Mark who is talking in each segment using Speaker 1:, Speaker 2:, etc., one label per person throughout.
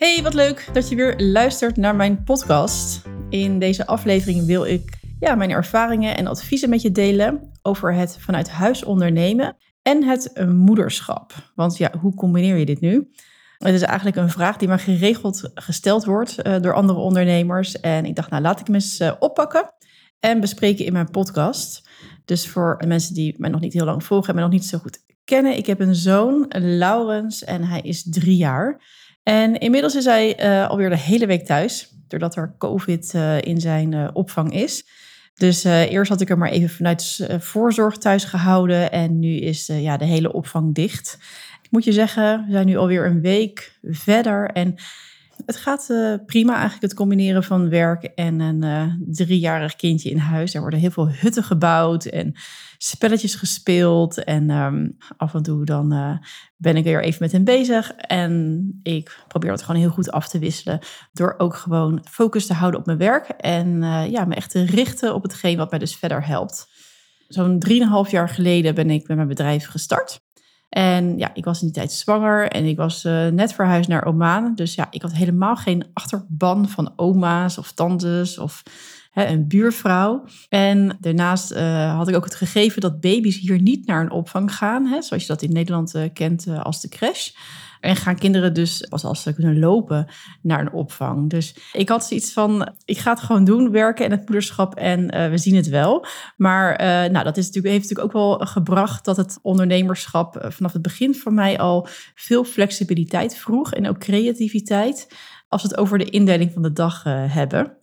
Speaker 1: Hey, wat leuk dat je weer luistert naar mijn podcast. In deze aflevering wil ik ja, mijn ervaringen en adviezen met je delen over het vanuit huis ondernemen en het moederschap. Want ja, hoe combineer je dit nu? Het is eigenlijk een vraag die maar geregeld gesteld wordt uh, door andere ondernemers. En ik dacht, nou laat ik hem eens uh, oppakken en bespreken in mijn podcast. Dus voor mensen die mij nog niet heel lang volgen en mij nog niet zo goed kennen. Ik heb een zoon, Laurens, en hij is drie jaar. En inmiddels is hij uh, alweer de hele week thuis, doordat er COVID uh, in zijn uh, opvang is. Dus eerst had ik hem maar even vanuit voorzorg thuis gehouden en nu is ja, de hele opvang dicht. Ik moet je zeggen, we zijn nu alweer een week verder en het gaat prima eigenlijk, het combineren van werk en een driejarig kindje in huis. Er worden heel veel hutten gebouwd en spelletjes gespeeld. En um, af en toe dan uh, ben ik weer even met hem bezig. En ik probeer het gewoon heel goed af te wisselen. Door ook gewoon focus te houden op mijn werk. En ja, me echt te richten op hetgeen wat mij dus verder helpt. Zo'n drieënhalf jaar geleden ben ik met mijn bedrijf gestart. En ja, ik was in die tijd zwanger en ik was uh, net verhuisd naar Oman. Dus ja, ik had helemaal geen achterban van oma's of tantes of een buurvrouw. En daarnaast uh, had ik ook het gegeven dat baby's hier niet naar een opvang gaan. Zoals je dat in Nederland uh, kent als de crash. En gaan kinderen dus, pas als ze kunnen lopen, naar een opvang. Dus ik had zoiets van, ik ga het gewoon doen, werken en het moederschap en we zien het wel. Maar nou, dat is natuurlijk, heeft natuurlijk ook wel gebracht dat het ondernemerschap vanaf het begin voor mij al veel flexibiliteit vroeg en ook creativiteit als we het over de indeling van de dag hebben.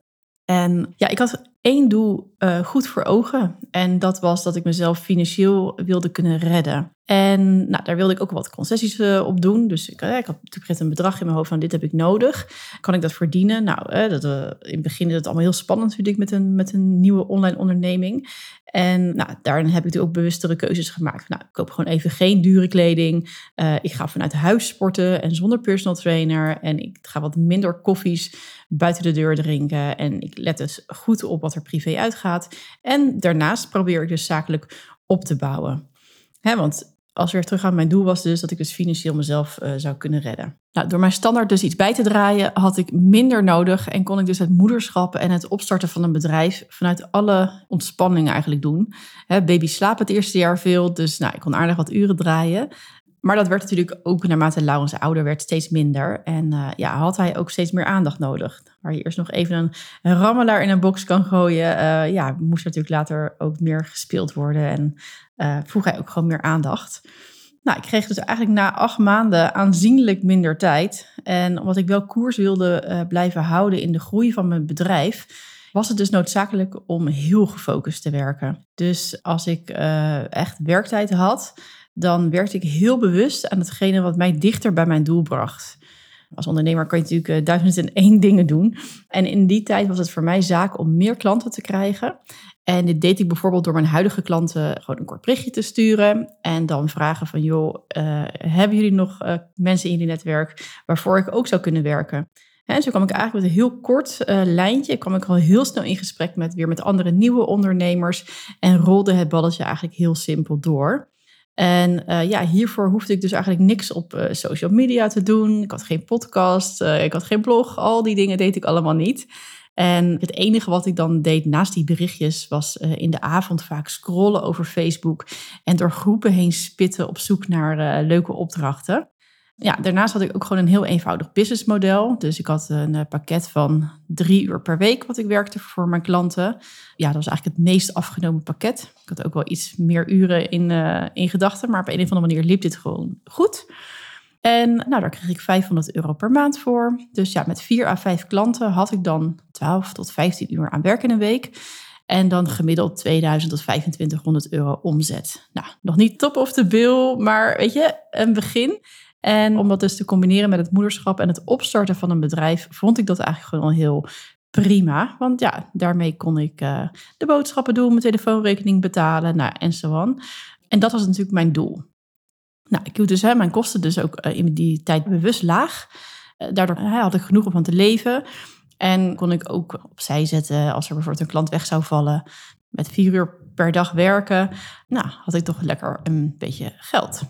Speaker 1: En ja, ik had één doel uh, goed voor ogen. En dat was dat ik mezelf financieel wilde kunnen redden. En nou, daar wilde ik ook wat concessies uh, op doen. Dus ik, uh, ik had natuurlijk een bedrag in mijn hoofd van dit heb ik nodig. Kan ik dat verdienen? Nou, dat, in het begin is het allemaal heel spannend natuurlijk met een, met een nieuwe online onderneming. En nou, daarin heb ik ook bewustere keuzes gemaakt. Nou, ik koop gewoon even geen dure kleding. ik ga vanuit huis sporten en zonder personal trainer. En ik ga wat minder koffies buiten de deur drinken. En ik let dus goed op wat er privé uitgaat. En daarnaast probeer ik dus zakelijk op te bouwen. want als we weer terug aan mijn doel was dus dat ik dus financieel mezelf uh, zou kunnen redden. Nou, door mijn standaard dus iets bij te draaien had ik minder nodig en kon ik dus het moederschap en het opstarten van een bedrijf vanuit alle ontspanning eigenlijk doen. Baby slaapt het eerste jaar veel, dus nou, ik kon aardig wat uren draaien. Maar dat werd natuurlijk ook naarmate Laurens ouder werd steeds minder. En uh, ja, had hij ook steeds meer aandacht nodig. Waar je eerst nog even een, rammelaar in een box kan gooien. Uh, ja, moest natuurlijk later ook meer gespeeld worden. En uh, vroeg hij ook gewoon meer aandacht. Nou, ik kreeg dus eigenlijk na acht maanden aanzienlijk minder tijd. En omdat ik wel koers wilde blijven houden in de groei van mijn bedrijf was het dus noodzakelijk om heel gefocust te werken. Dus als ik echt werktijd had, dan werkte ik heel bewust aan hetgene wat mij dichter bij mijn doel bracht. Als ondernemer kan je natuurlijk uh, duizend en één dingen doen. En in die tijd was het voor mij zaak om meer klanten te krijgen. En dit deed ik bijvoorbeeld door mijn huidige klanten gewoon een kort berichtje te sturen. En dan vragen van, joh, uh, hebben jullie nog uh, mensen in jullie netwerk waarvoor ik ook zou kunnen werken? En zo kwam ik eigenlijk met een heel kort lijntje. kwam ik al heel snel in gesprek met weer met andere nieuwe ondernemers. En rolde het balletje eigenlijk heel simpel door. En uh, ja, hiervoor hoefde ik dus eigenlijk niks op uh, social media te doen. Ik had geen podcast, uh, ik had geen blog. Al die dingen deed ik allemaal niet. En het enige wat ik dan deed naast die berichtjes was in de avond vaak scrollen over Facebook en door groepen heen spitten op zoek naar leuke opdrachten ja, daarnaast had ik ook gewoon een heel eenvoudig businessmodel. Dus ik had een eh, pakket van drie uur per week wat ik werkte voor mijn klanten. Ja, dat was eigenlijk het meest afgenomen pakket. Ik had ook wel iets meer uren in, uh, in gedachten, maar op een of andere manier liep dit gewoon goed. En nou, daar kreeg ik 500 euro per maand voor. Dus ja, met vier à vijf klanten had ik dan 12 tot 15 uur aan werk in een week. En dan gemiddeld 2000 tot 2500 euro omzet. Nou, nog niet top of the bill, maar weet je, een begin. En om dat dus te combineren met het moederschap en het opstarten van een bedrijf, vond ik dat eigenlijk gewoon heel prima. Want ja, daarmee kon ik uh, de boodschappen doen, mijn telefoonrekening betalen, nou, en zo. En dat was natuurlijk mijn doel. Nou, ik hield dus hè, mijn kosten dus ook uh, in die tijd bewust laag. Uh, daardoor had ik genoeg om van te leven. En kon ik ook opzij zetten als er bijvoorbeeld een klant weg zou vallen. Met vier uur per dag werken. Nou, had ik toch lekker een beetje geld.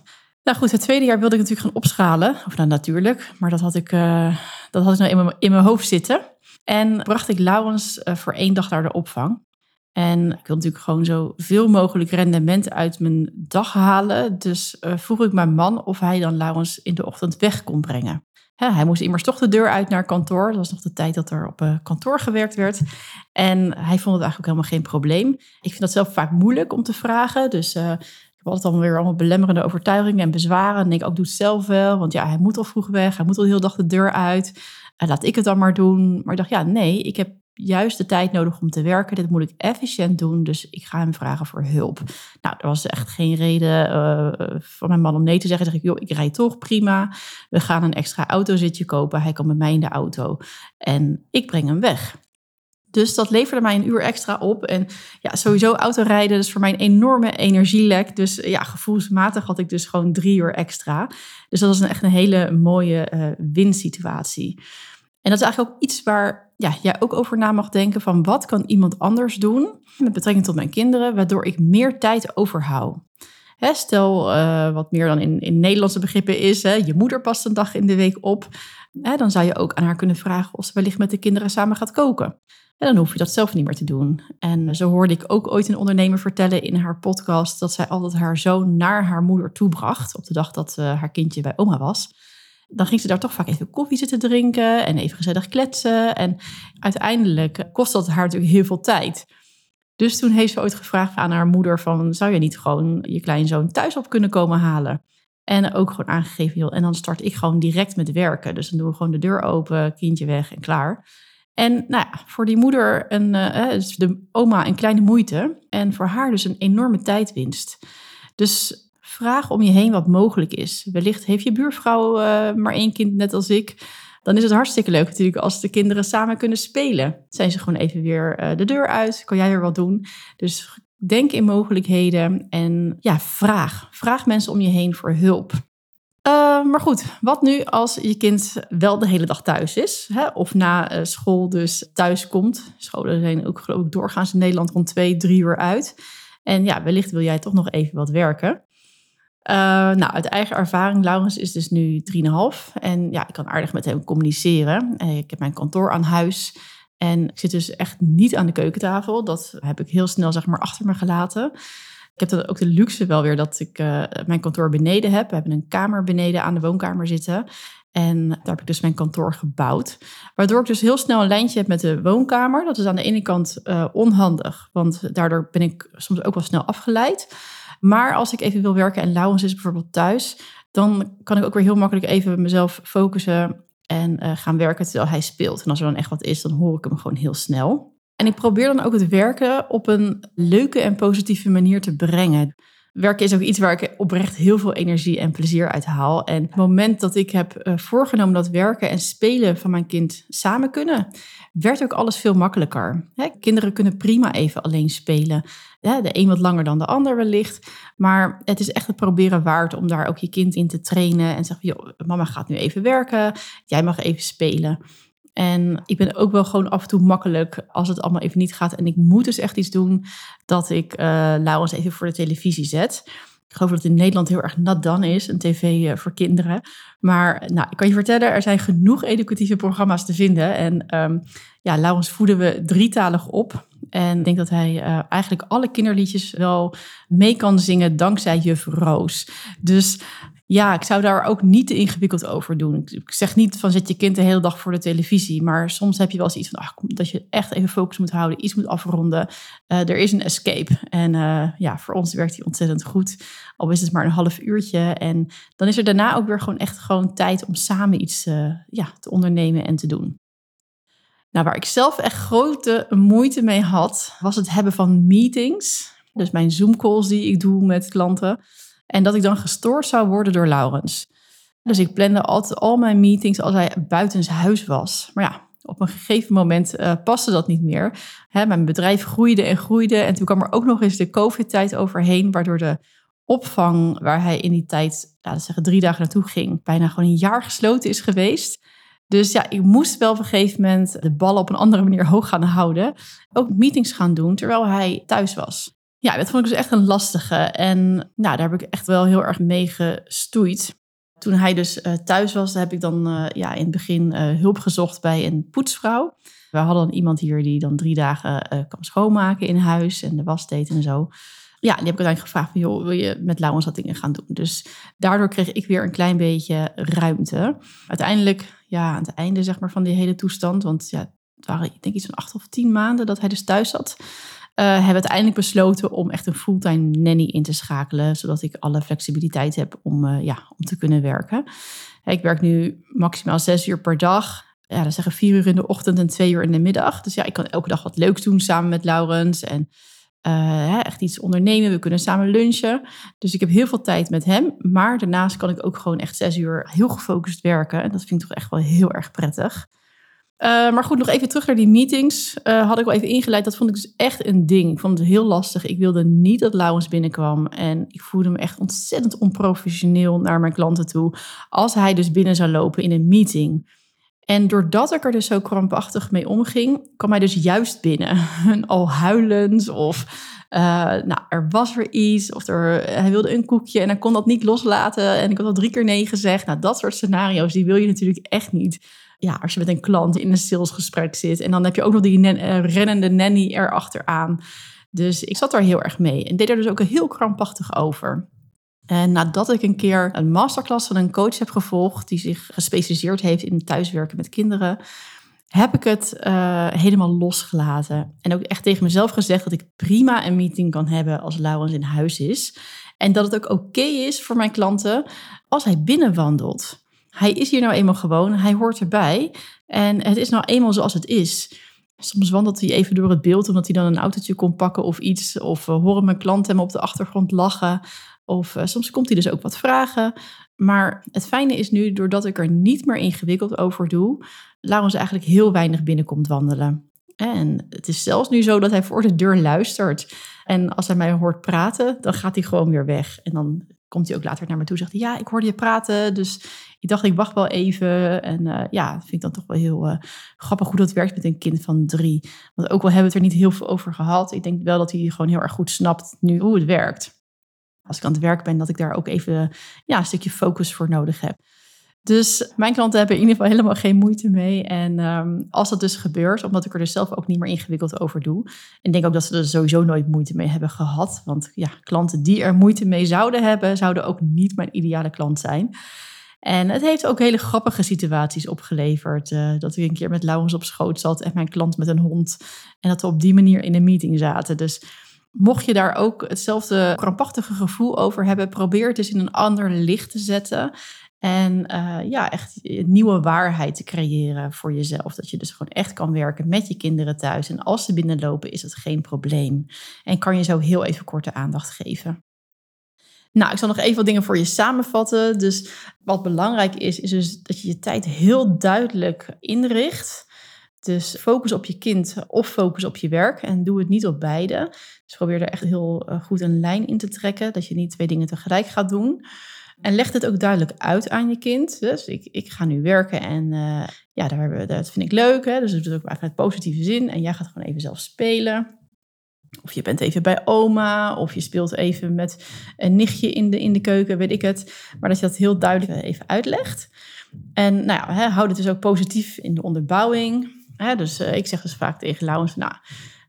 Speaker 1: Nou goed, het tweede jaar wilde ik natuurlijk gaan opschalen. Of nou natuurlijk, maar dat had ik, uh, dat had ik nou in mijn, in mijn hoofd zitten. En bracht ik Laurens uh, voor één dag naar de opvang. En ik wil natuurlijk gewoon zo veel mogelijk rendement uit mijn dag halen. Dus uh, vroeg ik mijn man of hij dan Laurens in de ochtend weg kon brengen. hij moest immers toch de deur uit naar kantoor. Dat was nog de tijd dat er op kantoor gewerkt werd. En hij vond het eigenlijk helemaal geen probleem. Ik vind dat zelf vaak moeilijk om te vragen. Dus ik altijd allemaal weer allemaal belemmerende overtuigingen en bezwaren. En denk ook, doe het zelf wel. Want ja, hij moet al vroeg weg. Hij moet al de hele dag de deur uit. laat ik het dan maar doen. Maar ik dacht, ja, nee, ik heb juist de tijd nodig om te werken. Dit moet ik efficiënt doen, dus ik ga hem vragen voor hulp. Nou, er was echt geen reden uh, van mijn man om nee te zeggen. Dan zeg ik, joh, ik rijd toch prima. We gaan een extra autozitje kopen. Hij kan met mij in de auto en ik breng hem weg. Dus dat leverde mij een uur extra op. En ja, sowieso autorijden is voor mij een enorme energielek. Dus ja, gevoelsmatig had ik dus gewoon drie uur extra. Dus dat was een, echt een hele mooie uh, winsituatie. En dat is eigenlijk ook iets waar ja, jij ook over na mag denken van wat kan iemand anders doen met betrekking tot mijn kinderen, waardoor ik meer tijd overhoud. Hè, stel uh, wat meer dan in, in Nederlandse begrippen is, hè, je moeder past een dag in de week op. Hè, dan zou je ook aan haar kunnen vragen of ze wellicht met de kinderen samen gaat koken. En dan hoef je dat zelf niet meer te doen. En zo hoorde ik ook ooit een ondernemer vertellen in haar podcast dat zij altijd haar zoon naar haar moeder toebracht op de dag dat uh, haar kindje bij oma was dan ging ze daar toch vaak even koffie zitten drinken en even gezellig kletsen. En uiteindelijk kost dat haar natuurlijk heel veel tijd. Dus toen heeft ze ooit gevraagd aan haar moeder van, zou je niet gewoon je kleinzoon thuis op kunnen komen halen? En ook gewoon aangegeven, joh, en dan start ik gewoon direct met werken. Dus dan doen we gewoon de deur open, kindje weg en klaar. En nou ja, voor die moeder, een, uh, dus de oma, een kleine moeite. En voor haar dus een enorme tijdwinst. Dus vraag om je heen wat mogelijk is. Wellicht heeft je buurvrouw uh, maar één kind, net als ik. Dan is het hartstikke leuk natuurlijk als de kinderen samen kunnen spelen. Zijn ze gewoon even weer uh, de deur uit, kan jij weer wat doen. Dus denk in mogelijkheden en ja, vraag. Vraag mensen om je heen voor hulp. Uh, maar goed, wat nu als je kind wel de hele dag thuis is? Hè? Of na school dus thuis komt. Scholen zijn ook ik doorgaans in Nederland rond twee, drie uur uit. En ja, wellicht wil jij toch nog even wat werken. Uh, nou, uit eigen ervaring, Laurens is dus nu 3,5. En ja, ik kan aardig met hem communiceren. Uh, ik heb mijn kantoor aan huis. En ik zit dus echt niet aan de keukentafel. Dat heb ik heel snel zeg maar achter me gelaten. Ik heb dan ook de luxe wel weer dat ik uh, mijn kantoor beneden heb. We hebben een kamer beneden aan de woonkamer zitten. En daar heb ik dus mijn kantoor gebouwd. Waardoor ik dus heel snel een lijntje heb met de woonkamer. Dat is aan de ene kant onhandig, want daardoor ben ik soms ook wel snel afgeleid. Maar als ik even wil werken en Laurens is bijvoorbeeld thuis, dan kan ik ook weer heel makkelijk even mezelf focussen en uh, gaan werken terwijl hij speelt. En als er dan echt wat is, dan hoor ik hem gewoon heel snel. En ik probeer dan ook het werken op een leuke en positieve manier te brengen werken is ook iets waar ik oprecht heel veel energie en plezier uit haal. En het moment dat ik heb uh, voorgenomen dat werken en spelen van mijn kind samen kunnen, werd ook alles veel makkelijker. Kinderen kunnen prima even alleen spelen. De een wat langer dan de ander wellicht. Maar het is echt het proberen waard om daar ook je kind in te trainen. En zeggen, joh, mama gaat nu even werken, jij mag even spelen. En ik ben ook wel gewoon af en toe makkelijk als het allemaal even niet gaat. En ik moet dus echt iets doen dat ik uh, Laurens even voor de televisie zet. Ik geloof dat het in Nederland heel erg nat dan is, een tv uh, voor kinderen. Maar nou, ik kan je vertellen, er zijn genoeg educatieve programma's te vinden. En um, ja, Laurens voeden we drietalig op. En ik denk dat hij uh, eigenlijk alle kinderliedjes wel mee kan zingen dankzij juf Roos. Dus ja, ik zou daar ook niet te ingewikkeld over doen. Ik zeg niet van zet je kind de hele dag voor de televisie. Maar soms heb je wel eens iets van ach, dat je echt even focus moet houden, iets moet afronden. Uh, er is een escape. En uh, ja, voor ons werkt die ontzettend goed. Al is het maar een half uurtje. En dan is er daarna ook weer gewoon echt gewoon tijd om samen iets uh, ja, te ondernemen en te doen. Nou, waar ik zelf echt grote moeite mee had, was het hebben van meetings. Dus mijn Zoom-calls die ik doe met klanten. En dat ik dan gestoord zou worden door Laurens. Dus ik plande altijd al mijn meetings als hij buiten huis was. Maar ja, op een gegeven moment uh, paste dat niet meer. Hè, mijn bedrijf groeide en groeide. En toen kwam er ook nog eens de COVID-tijd overheen, waardoor de opvang waar hij in die tijd, laten we zeggen, drie dagen naartoe ging, bijna gewoon een jaar gesloten is geweest. Dus ja, ik moest wel op een gegeven moment de ballen op een andere manier hoog gaan houden. Ook meetings gaan doen terwijl hij thuis was. Ja, dat vond ik dus echt een lastige. En nou, daar heb ik echt wel heel erg mee gestoeid. Toen hij dus uh, thuis was, heb ik dan uh, ja, in het begin uh, hulp gezocht bij een poetsvrouw. We hadden iemand hier die dan drie dagen kwam schoonmaken in huis en de was deed en zo. Ja, die heb ik uiteindelijk gevraagd van, joh, wil je met Laurens wat dingen gaan doen? Dus daardoor kreeg ik weer een klein beetje ruimte. Uiteindelijk, ja, aan het einde zeg maar van die hele toestand, want ja, het waren ik denk iets van acht of tien maanden dat hij dus thuis zat hebben uiteindelijk besloten om echt een fulltime nanny in te schakelen, zodat ik alle flexibiliteit heb om, uh, ja, om te kunnen werken. Ik werk nu maximaal zes uur per dag. Ja, dan zeggen vier uur in de ochtend en twee uur in de middag. Dus ja, ik kan elke dag wat leuks doen samen met Laurens. En uh, echt iets ondernemen. We kunnen samen lunchen. Dus ik heb heel veel tijd met hem. Maar daarnaast kan ik ook gewoon echt zes uur heel gefocust werken. En dat vind ik toch echt wel heel erg prettig. Uh, maar goed, nog even terug naar die meetings. Uh, had ik wel even ingeleid. Dat vond ik dus echt een ding. Ik vond het heel lastig. Ik wilde niet dat Laurens binnenkwam. En ik voelde me echt ontzettend onprofessioneel naar mijn klanten toe. Als hij dus binnen zou lopen in een meeting. En doordat ik er dus zo krampachtig mee omging, kwam hij dus juist binnen. Al huilend of uh, nou, er was er iets of er, hij wilde een koekje en hij kon dat niet loslaten. En ik had al drie keer nee gezegd. Nou, dat soort scenario's, die wil je natuurlijk echt niet ja, als je met een klant in een salesgesprek zit. En dan heb je ook nog die uh, rennende nanny erachteraan. Dus ik zat daar heel erg mee en deed er dus ook heel krampachtig over. En nadat ik een keer een masterclass van een coach heb gevolgd, die zich gespecialiseerd heeft in thuiswerken met kinderen, heb ik het uh, helemaal losgelaten. En ook echt tegen mezelf gezegd dat ik prima een meeting kan hebben als Laurens in huis is. En dat het ook oké is voor mijn klanten als hij binnenwandelt. Hij is hier nou eenmaal gewoon, hij hoort erbij. En het is nou eenmaal zoals het is. Soms wandelt hij even door het beeld omdat hij dan een autootje kon pakken of iets. Of uh, horen mijn klanten hem op de achtergrond lachen. Of uh, soms komt hij dus ook wat vragen. Maar het fijne is nu, doordat ik er niet meer ingewikkeld over doe, Laurens eigenlijk heel weinig binnenkomt wandelen. En het is zelfs nu zo dat hij voor de deur luistert. En als hij mij hoort praten, dan gaat hij gewoon weer weg. En dan komt hij ook later naar me toe en zegt ja, ik hoorde je praten, dus ik dacht ik wacht wel even. En uh, ja, vind ik dan toch wel heel uh, grappig hoe dat werkt met een kind van drie. Want ook al hebben we het er niet heel veel over gehad, ik denk wel dat hij gewoon heel erg goed snapt nu hoe het werkt. Als ik aan het werk ben, dat ik daar ook even ja, een stukje focus voor nodig heb. Dus mijn klanten hebben in ieder geval helemaal geen moeite mee. En um, als dat dus gebeurt, omdat ik er dus zelf ook niet meer ingewikkeld over doe. En denk ook dat ze er sowieso nooit moeite mee hebben gehad. Want ja, klanten die er moeite mee zouden hebben, zouden ook niet mijn ideale klant zijn. En het heeft ook hele grappige situaties opgeleverd. Uh, dat ik een keer met Laurens op schoot zat en mijn klant met een hond. En dat we op die manier in een meeting zaten. Dus mocht je daar ook hetzelfde krampachtige gevoel over hebben, probeer het eens in een ander licht te zetten. En uh, ja, echt nieuwe waarheid te creëren voor jezelf. Dat je dus gewoon echt kan werken met je kinderen thuis. En als ze binnenlopen, is het geen probleem. En kan je zo heel even korte aandacht geven. Nou, ik zal nog even wat dingen voor je samenvatten. Dus wat belangrijk is, is dus dat je je tijd heel duidelijk inricht. Dus focus op je kind of focus op je werk en doe het niet op beide. Dus probeer er echt heel eh, goed een lijn in te trekken, dat je niet twee dingen tegelijk gaat doen. En leg het ook duidelijk uit aan je kind. Dus ik, ik ga nu werken en uh, ja, daar, dat vind ik leuk. Hè? Dus dat is ook eigenlijk het positieve zin. En jij gaat gewoon even zelf spelen. Of je bent even bij oma, of je speelt even met een nichtje in de, in de keuken, weet ik het. Maar dat je dat heel duidelijk even uitlegt. En nou ja, hè, houd het dus ook positief in de onderbouwing. Hè? Dus uh, ik zeg dus vaak tegen Laurens, nou,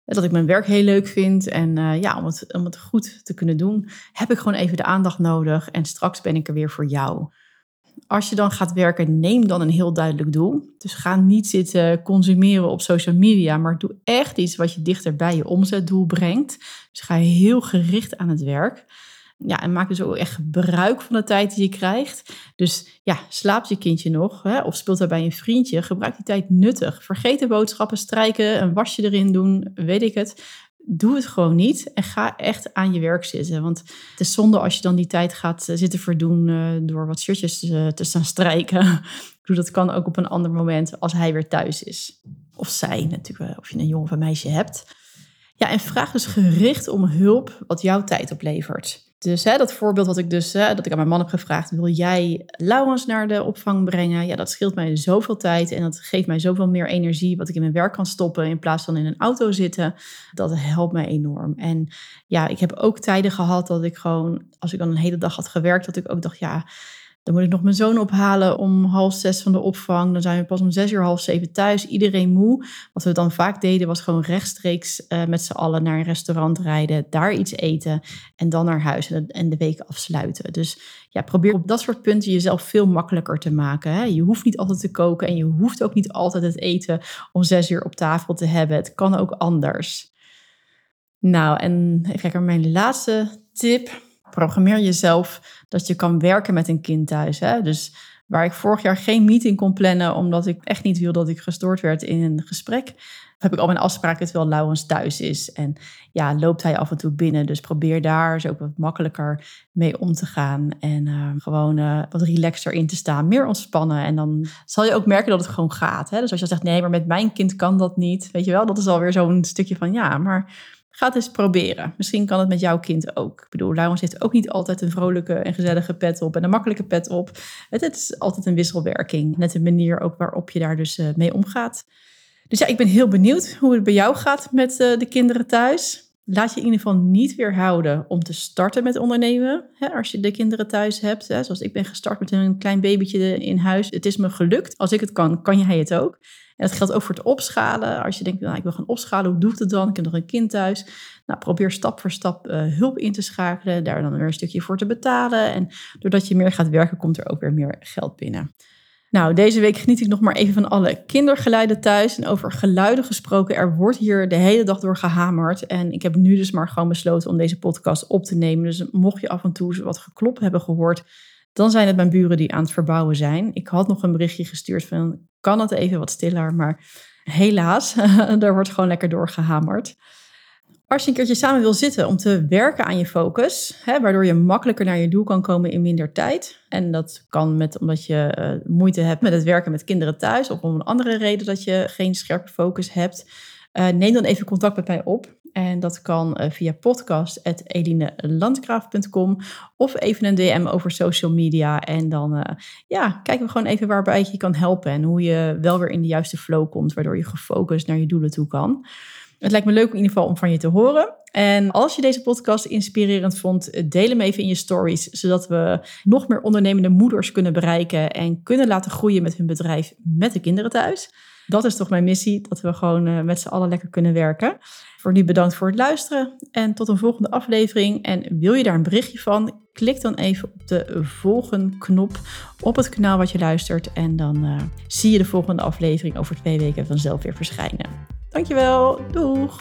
Speaker 1: dat ik mijn werk heel leuk vind. En uh, ja, om het, om het goed te kunnen doen, heb ik gewoon even de aandacht nodig. En straks ben ik er weer voor jou. Als je dan gaat werken, neem dan een heel duidelijk doel. Dus ga niet zitten consumeren op social media, maar doe echt iets wat je dichter bij je omzetdoel brengt. Dus ga heel gericht aan het werk. Ja, en maak dus ook echt gebruik van de tijd die je krijgt. Dus ja, slaapt je kindje nog hè, of speelt hij bij een vriendje? Gebruik die tijd nuttig. Vergeet de boodschappen, strijken, een wasje erin doen, weet ik het doe het gewoon niet en ga echt aan je werk zitten. Want het is zonde als je dan die tijd gaat eh, zitten verdoen uh, door wat shirtjes te, te staan strijken. dat kan ook op een ander moment als hij weer thuis is. Of zij natuurlijk, eh, of je een jongen of een meisje hebt. Ja, en vraag dus gericht om hulp wat jouw tijd oplevert. Dus hè, dat voorbeeld wat ik dus, hè, dat ik aan mijn man heb gevraagd, wil jij Laurens naar de opvang brengen? Ja, dat scheelt mij zoveel tijd en dat geeft mij zoveel meer energie wat ik in mijn werk kan stoppen in plaats van in een auto zitten. Dat helpt mij enorm. En ja, ik heb ook tijden gehad dat ik gewoon, als ik dan een hele dag had gewerkt, dat ik ook dacht, ja, dan moet ik nog mijn zoon ophalen om half zes van de opvang. Dan zijn we pas om zes uur, half zeven thuis. Iedereen moe. Wat we dan vaak deden was gewoon rechtstreeks uh, met z'n allen naar een restaurant rijden. Daar iets eten en dan naar huis en de, en de week afsluiten. Dus ja, probeer op dat soort punten jezelf veel makkelijker te maken. Hè? Je hoeft niet altijd te koken en je hoeft ook niet altijd het eten om zes uur op tafel te hebben. Het kan ook anders. Nou, en even kijken, mijn laatste tip Programmeer jezelf dat je kan werken met een kind thuis. Hè? Dus waar ik vorig jaar geen meeting kon plannen, omdat ik echt niet wil dat ik gestoord werd in een gesprek, heb ik al mijn afspraken terwijl Laurens thuis is. En ja, loopt hij af en toe binnen. Dus probeer daar zo wat makkelijker mee om te gaan. En uh, gewoon uh, wat relaxer in te staan, meer ontspannen. En dan zal je ook merken dat het gewoon gaat. Hè? Dus als je zegt, nee, maar met mijn kind kan dat niet. Weet je wel, dat is alweer zo'n stukje van, ja, maar Ga het eens proberen. Misschien kan het met jouw kind ook. Ik bedoel, Laurens heeft ook niet altijd een vrolijke en gezellige pet op en een makkelijke pet op. Het, is altijd een wisselwerking. Net de manier ook waarop je daar dus eh, mee omgaat. Dus ja, ik ben heel benieuwd hoe het bij jou gaat met uh, de kinderen thuis. Laat je in ieder geval niet weerhouden om te starten met ondernemen. Hè, als je de kinderen thuis hebt. Hè, zoals ik ben gestart met een klein babytje in huis. Het is me gelukt. Als ik het kan, kan jij het ook. En dat geldt ook voor het opschalen. Als je denkt, nou, ik wil gaan opschalen, hoe doe ik het dan? Ik heb nog een kind thuis. Nou, probeer stap voor stap uh, hulp in te schakelen, daar dan weer een stukje voor te betalen. En doordat je meer gaat werken, komt er ook weer meer geld binnen. Nou, deze week geniet ik nog maar even van alle kindergeluiden thuis. En over geluiden gesproken, er wordt hier de hele dag door gehamerd. En ik heb nu dus maar gewoon besloten om deze podcast op te nemen. Dus mocht je af en toe wat geklop hebben gehoord, dan zijn het mijn buren die aan het verbouwen zijn. Ik had nog een berichtje gestuurd van, kan het even wat stiller? Maar helaas, daar wordt gewoon lekker doorgehamerd. Als je een keertje samen wil zitten om te werken aan je focus, hè, waardoor je makkelijker naar je doel kan komen in minder tijd. En dat kan met, omdat je uh, moeite hebt met het werken met kinderen thuis of om een andere reden dat je geen scherpe focus hebt. Uh, neem dan even contact met mij op. En dat kan uh, via podcast.elinelandgraaf.com of even een DM over social media. En dan ja, kijken we gewoon even waarbij ik je kan helpen en hoe je wel weer in de juiste flow komt, waardoor je gefocust naar je doelen toe kan. Het lijkt me leuk in ieder geval om van je te horen. En als je deze podcast inspirerend vond, deel hem even in je stories, zodat we nog meer ondernemende moeders kunnen bereiken en kunnen laten groeien met hun bedrijf met de kinderen thuis. Dat is toch mijn missie, dat we gewoon uh, met z'n allen lekker kunnen werken. Voor nu bedankt voor het luisteren en tot een volgende aflevering. En wil je daar een berichtje van? Klik dan even op de volgen knop op het kanaal wat je luistert. En dan uh, zie je de volgende aflevering over twee weken vanzelf weer verschijnen. Dankjewel, doeg!